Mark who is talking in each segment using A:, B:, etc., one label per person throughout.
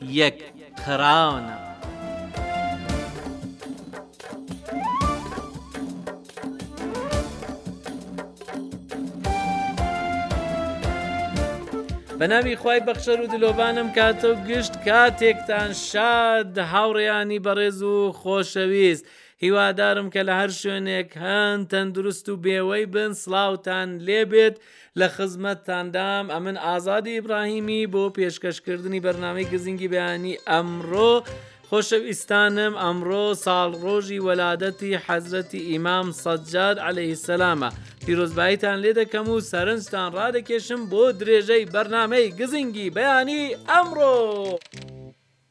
A: یەک خراونە. بە ناوی خی بەخشەر و دلۆبانم کاتە و گشت کاتێکتان شاد هاوڕێیانی بەڕێز و خۆشەویست هیوادارم کە لە هەر شوێنێک هەن تەندروست و بێوەی بن سلااوان لێبێت لە خزمەتتاندام ئەمن ئازادی ئیبراهیمی بۆ پێشکەشکردنی بەرنمەی گزینگی بەیانی ئەمڕۆ خۆشەویستانم ئەمڕۆ ساڵ ڕۆژی وەلادەتی حەزرەتی ئیمام سەجاد عليهەی سەلامە پیرۆزباییتان لێ دەکەم و سەرنجتان ڕادەکێشم بۆ درێژەی بەرنمەی گزینگی بەیانی ئەمڕۆ.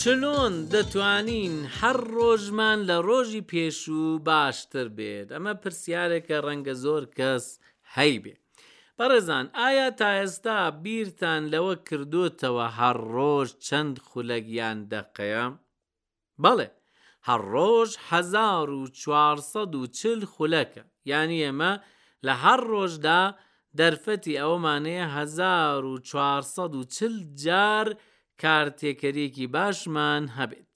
A: چلۆن دەتوانین هەر ڕۆژمان لە ڕۆژی پێشوو باشتر بێت؟ ئەمە پرسیارێکە ڕەنگە زۆر کەس هەیبێ. بەڕێزان ئایا تا ئێستا بیرتان لەوە کردۆتەوە هەر ڕۆژ چەند خولەک یان دەقەیە؟ بەڵێ هەر ڕۆژ هەزار و چوار سەد و چل خولەکە یانی ئێمە لە هەر ڕۆژدا دەرفەتی ئەوەمان هەیە هەزار و چوار سەد و چل جار کارتێکەریەکی باشمان هەبێت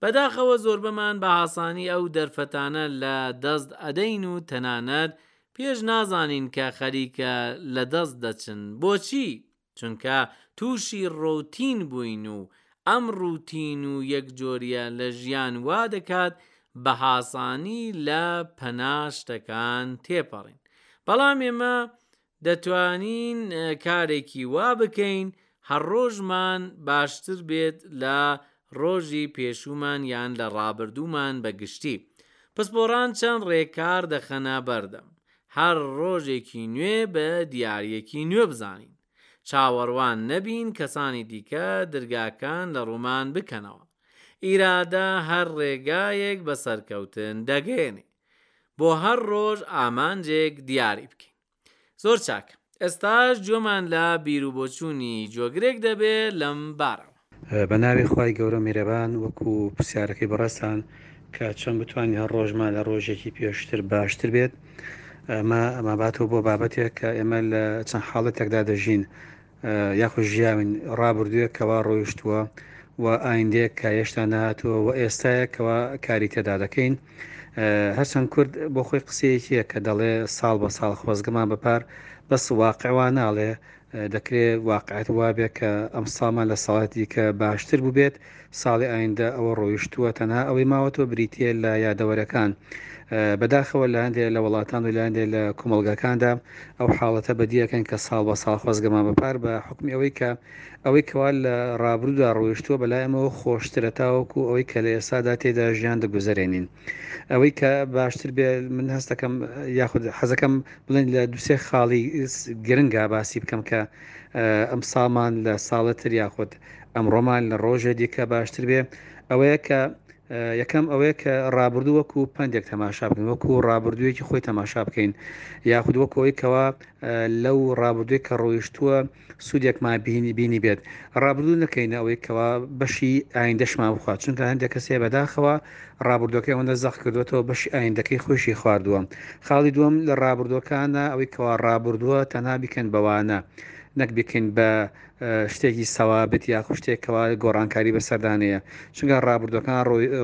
A: بەداخەوە زۆربەمان بە ئاسانی ئەو دەرفەتانە لە دەست ئەدەین و تەنانەت پێش نازانین کە خەریکە لە دەست دەچن بۆچی چونکە تووشی ڕۆتین بووین و ئەم ڕوتین و یەک جۆریە لە ژیان وا دەکات بە هاسانی لە پەنا شتەکان تێپەڕین بەڵام ئێمە دەتوانین کارێکی وا بکەین هەر ڕۆژمان باشتر بێت لە ڕۆژی پێشوومان یان لە ڕابردوومان بە گشتی پسپۆڕان چەند ڕێکار دەخەنە بەردەم هەر ڕۆژێکی نوێ بە دیاریەکی نوێ بزانین چاوەڕوان نەبین کەسانی دیکە درگاکان لە ڕوومان بکەنەوە ئیرادە هەر ڕێگایەک بە سەرکەوتن دەگەیەنێ. بۆ هەر ڕۆژ ئامانجێک دیاری بکەین زۆر چاکە ئێستاش گوێمان لە بیروبۆچوونی گوێگرێک دەبێ لەم بارەوە.
B: بە ناوی خوای گەورە میرەبان وەکو پرسیارەکەی بەڕێزتان کە چۆن بتوانین هەر ڕۆژمان لە ڕۆژێکی پێشتر باشتر بێت ئەمە ئەماباتەوە بۆ بابەتێک کە ئێمە لە چەند حاڵەتێکدا دەژین یاخود ژیاوین ڕابردوویەک کەوا ڕۆیشتووە و ئایندەیەک کە هێشتا نهاتووە و ئێستاە کەوا کاری تێدا دەکەین هەرچەند کورد بۆ خۆی قسەیەکیە کە دەڵێ ساڵ بە ساڵ خۆزگەمان بەپار بەس واقعوان ناڵێ دەکرێت واقعەت وابێ کە ئەم سامان لە ساڵات دیکە باشتر بووبێت ساڵی ئایندە ئەوە ڕۆیشتووە، تەنها ئەوەی ماوەتەوە بریتییە لە یادەوەرەکان. بەداخەوە لە هەندێ لە وڵاتان و لە هەندێ لە کۆمەڵگاکاندا ئەو حاڵەتە بەدی ئەکەن کە ساڵ بە ساڵ خۆزگەمان بە پار بە حوکمی ئەوەی کە ئەوەی کەوا لە ڕابروودا ڕۆیشتووە بەلای ئەمەوە خۆشترە تاوەکو ئەوەی کە لە ئێستادا تێدا ژیان دەگوزەرێنین. ئەوەی کە باشتر بێ من هەستەکەم یاخود حەزەکەم بڵێن لە دوسێ خاڵی گرنگا باسی بکەم کە ئەم سامان لە ساڵە تر یاخود ئەمڕۆمان لە ڕۆژێ دیکە باشتر بێ ئەوەیە کە یەکەم ئەوەیە کە ڕابردوو وەکو پندێک تەماشا بکەین وەکو ڕابردوویەکی خۆی تەماشا بکەین یاخود وەکۆی کەوا لەو ڕابردووی کە ڕۆیشتووە سودێکمان بینی بینی بێت ڕابردوو نەکەینە ئەوەی کەوا بەشی ئایندەشمان بخوات چونکە هەندێک کەسێ بەداخەوە ڕابردۆکەی ئەوەندە زەخ کردوێتەوە بەشی ئایندەکەی خۆشی خواردووە خاڵی دووەم لە ڕابردۆکانە ئەوەی کەوا ڕابردووە تەنها بیکەن بەوانە نەک بکەین بە شتێکی سەوابت یا خوشتێکەوە گۆڕانکاری بەسەردانەیە چونگە ڕابردۆکان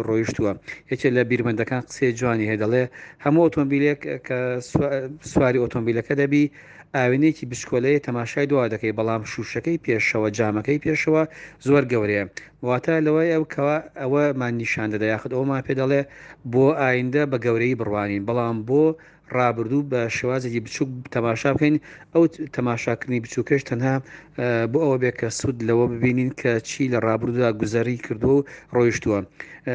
B: ڕۆیشتووە یەکێ لە بیرمەندەکان قسەی جوانی هەیە دەڵێ هەموو ئۆتۆمبیلێک کە سواری ئۆتۆمبیلەکە دەبی ئاوێنەیەکی بچکۆلەیە تەماشای دوا دەکەی بەڵام شوشەکەی پێشەوە جامەکەی پێشەوە زۆر گەورەیە واتە لەوەی ئەو کەوا ئەوە مان نیشان دەدا یاخود ئەوە ما پێ دەڵێ بۆ ئایندە بە گەورەی بڕوانین بەڵام بۆ ڕابردوو بە شێوازێکی بچووک تەماشا بکەین ئەو تەماشاکردنی بچووکەش تەنها بۆ ئەوە بێت کە سوود لەوە ببینین کە چی لە ڕابردوودا گوزەری کردووە و ڕۆیشتووە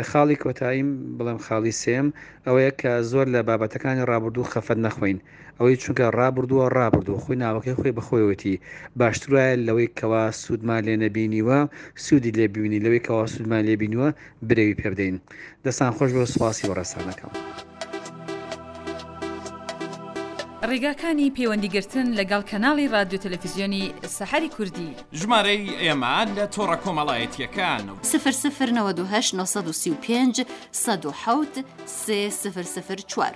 B: خاڵی کۆتاییم بڵێم خاڵی سێم ئەوەیە کە زۆر لە بابەتەکانی ڕابردوو خەفەت نەخۆین ئەوەی چونکە ڕابردووە ڕابردووە خۆی ناوەکەی خۆی بەخۆیەتی باشتر وایە لەوەی کەوا سوودمان لێ نەبینیوە سوودی لێ ببینی لەوەی کەوا سوودمان لێ بینیوە برەوی پێ بدەین دەستان خۆش بۆ سوپاسی بەڕێستانەکەم.
C: ڕێگاکانی پەیوەندیگرتن لەگەڵ کەناڵی ڕادیۆ تەلەفیزیۆنی سەحەری کوردی.
D: ژمارەی ئێمە لە تۆڕە کۆمەڵایەتییەکان.
E: سفر سفر نەوەد و هەشت نۆ سەد و سی و پێنج سەد
D: و حەوت سێ سفر سفر چوار.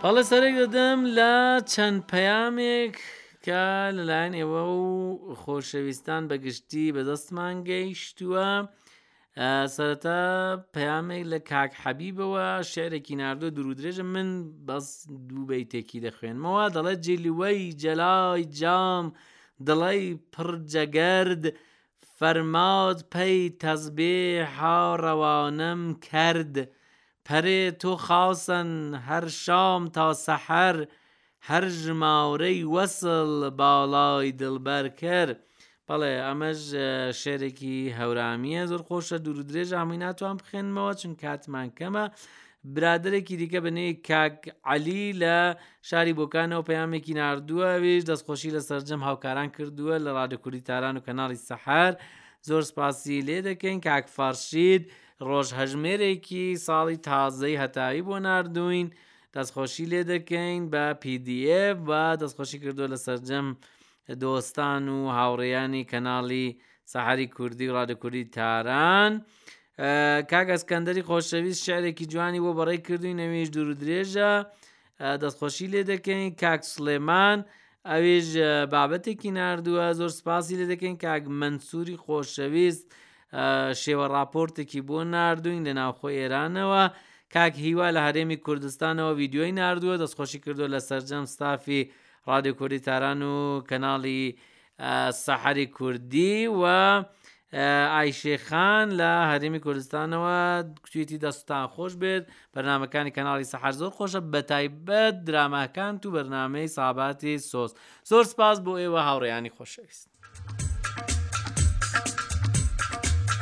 A: بەڵێ سەرێک دەدەم لە چەند پەیامێک کە لەلایەن ئێوە و خۆشەویستان بەگشتی بەدەستمان گەیشتووە سەرەتا پەیامێک لە کاک حەبیبەوە شعرێکی نردۆ درودرێژە من بەس دووبەی تێکی دەخوێنمەوە دەڵێت جیلوەی جەلای جام دڵی پڕجەگەرد فەرماد پەی تەزبێ حاڕەوانم کرد. پەرێ تۆ خاسەن هەر شام تا سەحەر هەر ژمارەی وەسڵ باڵای دڵبەر کەر. بەڵێ ئەمەش شعرێکی هەورامییە زۆر خۆشە دوور درێژ هەمووی ناتوان بخێنمەوە چون کاتمان کەمە برادێکی دیکە بنێ کاک عەلی لە شاری بۆکانەوە پەیامێکی نردووە وێش دەستخۆشی لە سرجەم هاوکاران کردووە لە ڕادە کوردی تاران و کەناڵی سەحار زۆر سپاسی لێ دەکەین کاک فارشید ڕۆژهەژمێرێکی ساڵی تازەی هەتاوی بۆ ناردووین دەستخۆشی لێ دەکەین بە PDF و دەستخۆشی کردو لە سەرجەم دۆستان و هاوڕێیانی کەناڵی سەحری کوردی و ڕادکوردی تاران کاک ئەسکەندەری خۆشەویست شعرێکی جوانی بۆ بەڕێ کردووی نەویش دوور درێژە دەستخۆشی لێ دەکەین کاک سلێمان ئەوێژ بابەتێکی نردووە زۆر سپاسی لێ دەکەین کاک منسووری خۆشەویست شێوە راپۆرتێکی بۆ نردوین لە ناوخۆ ئێرانەوە کاک هیوا لە هەرێمی کوردستانەوە ویددیوی نردووە دەستخۆشی کردو لە سرجەم ستافی رادیۆکوردی تاران و کەناڵی سەحەری کوردی و ئایشێ خان لە هەرێمی کوردستانەوە کوێتی دەستان خۆش بێت بەرنمەکانی کەناڵی سەحر زۆر خۆشە بە تایبەت دراماکان و بەرنمەی ساباتی سۆز زۆر سپاس بۆ ئێوە هاوڕێیانی خۆشەویست.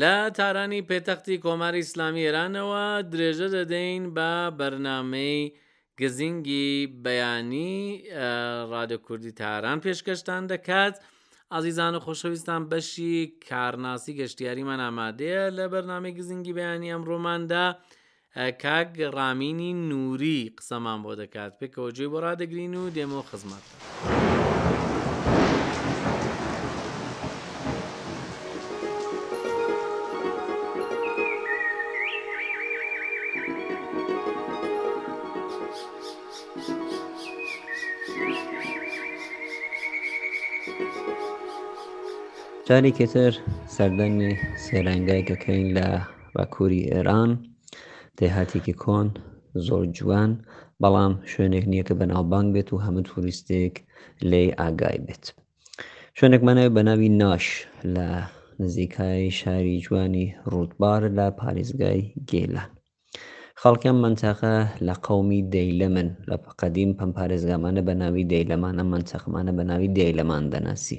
F: لە
A: تارانی پێتەختی کۆماری ئیسلامی ئێرانەوە درێژە دەدەین بە بەرنامەی گزینگی بەیانی ڕادە کوردی تاران پێشکەشتان دەکات ئازیزان و خۆشەویستان بەشی کارناسی گەشتیاریمان ئامادەیە لە بەرنامی گزینگی بەیانی ئەم ڕۆماندا کاک ڕامینی نوری قسەمان بۆ دەکات پێکەوە جوێی بۆ ڕادەگرین و
G: دێمەوە خزمەتتان. باکووری ئێران دێهاتێکی کۆن زۆر جوان بەڵام شوێنێک نییە کە بەناوبانگ بێت و هەموو توریستێک لێی ئاگای بێت شوێنێکمانەوە بە ناوی ناش لە نزیکای شاری جوانی ڕووتبار لە پارێزگای گێلان خەڵکیان منتەقە لە قەومی دەیلەمن لە قەدیم پەم پارێزگامانە بە ناوی دەیلەمان ئەم منتەقمانە بە ناوی دەیلەمان دەناسی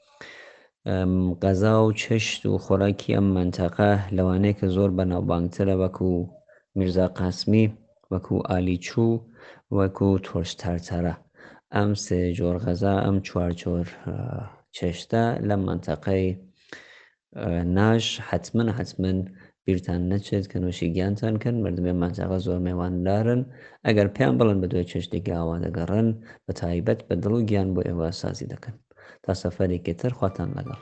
G: غەزا و چەشت و خۆراکی ئەم منتەقە لەوانەیە کە زۆر بەناوبانگترە وەکو میرزا قاسمی وەکو ئالیچوو وەکو تۆش تارتارە ئەم سێ جۆر غەزا ئەم چوار جۆر چێشتە لە منتەقەی ناش حەتمەن حەتمەن بیرتان نەچێت کە نۆشی گیانتان کەن مردمێ ماجاغە زۆر مێواندارن ئەگەر پێیان بڵێن بە دوای چێشتی گاوا دەگەڕن بە تایبەت بە دڵ و گیان بۆ ئێوە سازی دەکەن تا سەفەرێکی تر خواتان لەگەڵ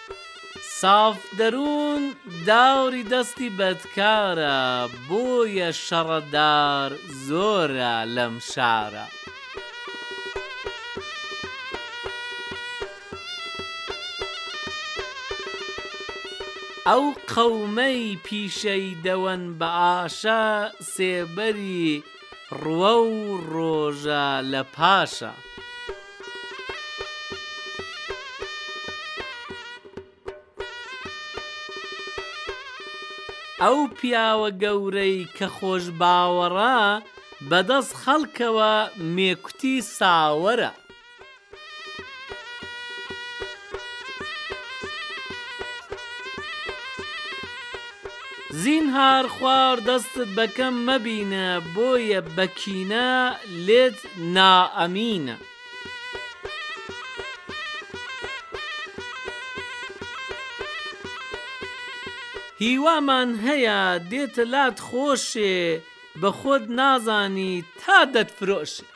A: ساف دەروون داوری دەستی بەدکارە بۆیە شەڕە دار زۆرە لەم شارە. ئەو قەومەی پیشەی دەوەن بە ئاشە سێبەری ڕوە و ڕۆژە لە پاشە. ئەو پیاوە گەورەی کە خۆشباوەڕە بەدەست خەڵکەوە مێکوتی ساوەرە. زینهار خوار دەستت بە کەم مەبینە بۆیە بە کینە لێت نائەمینە. هیوامان هەیە دێتە لات خۆشێ بە خۆت نازانی تا دەتفرۆشێ.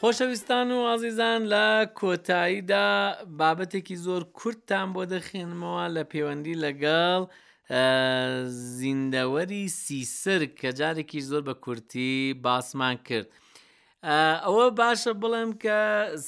A: خۆشەویستان و ئازیزان لە کۆتاییدا بابەتێکی زۆر کورتتان بۆ دەخێنمەوە لە پەیوەندی لەگەڵ زیندەوەری سیسر کە جارێکی زۆر بە کورتی باسمان کرد. ئەوە باشە بڵێم کە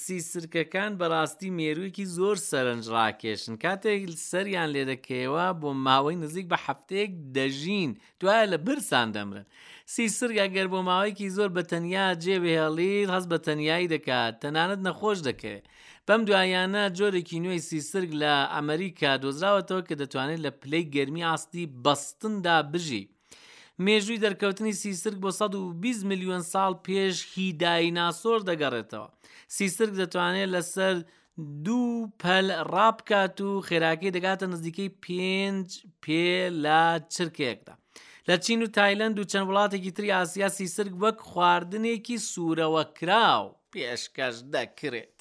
A: سیسرکەکان بەڕاستی مێروویکی زۆر سەرنج ڕاکێشن کاتێک سەریان لێ دەکەیەوە بۆ ماوەی نزیک بە هەفتەیەک دەژین دوایە لە برسان دەمرن. سیرسرک ئەگەر بۆ ماوەیەکی زۆر بە تەنیا جێ بهێڵیت، هەست بە تەنیایی دەکات، تەنانەت نەخۆش دەکەوێت. بەم دواییانە جۆرێکی نوێی سیرسرک لە ئەمریکا دۆزراوەتەوە کە دەتوانێت لە پلەی گەرمی ئاستی بەستندا بژی. مێژووی دەرکەوتنی سیرسرک بۆ 120 ملیۆن ساڵ پێش هی دایناسۆر دەگەڕێتەوە. سیرسرک دەتوانێت لەسەر دوو پەل ڕابکات و خێراکەی دەگاتە نزیکەی پێنج پێ لە چرکەیەکدا لە چین و تایلند و چەند وڵاتێکی تری ئاسیا سیسرک وەک خواردنێکی سوورەوە کراو پێشکەش دەکرێت.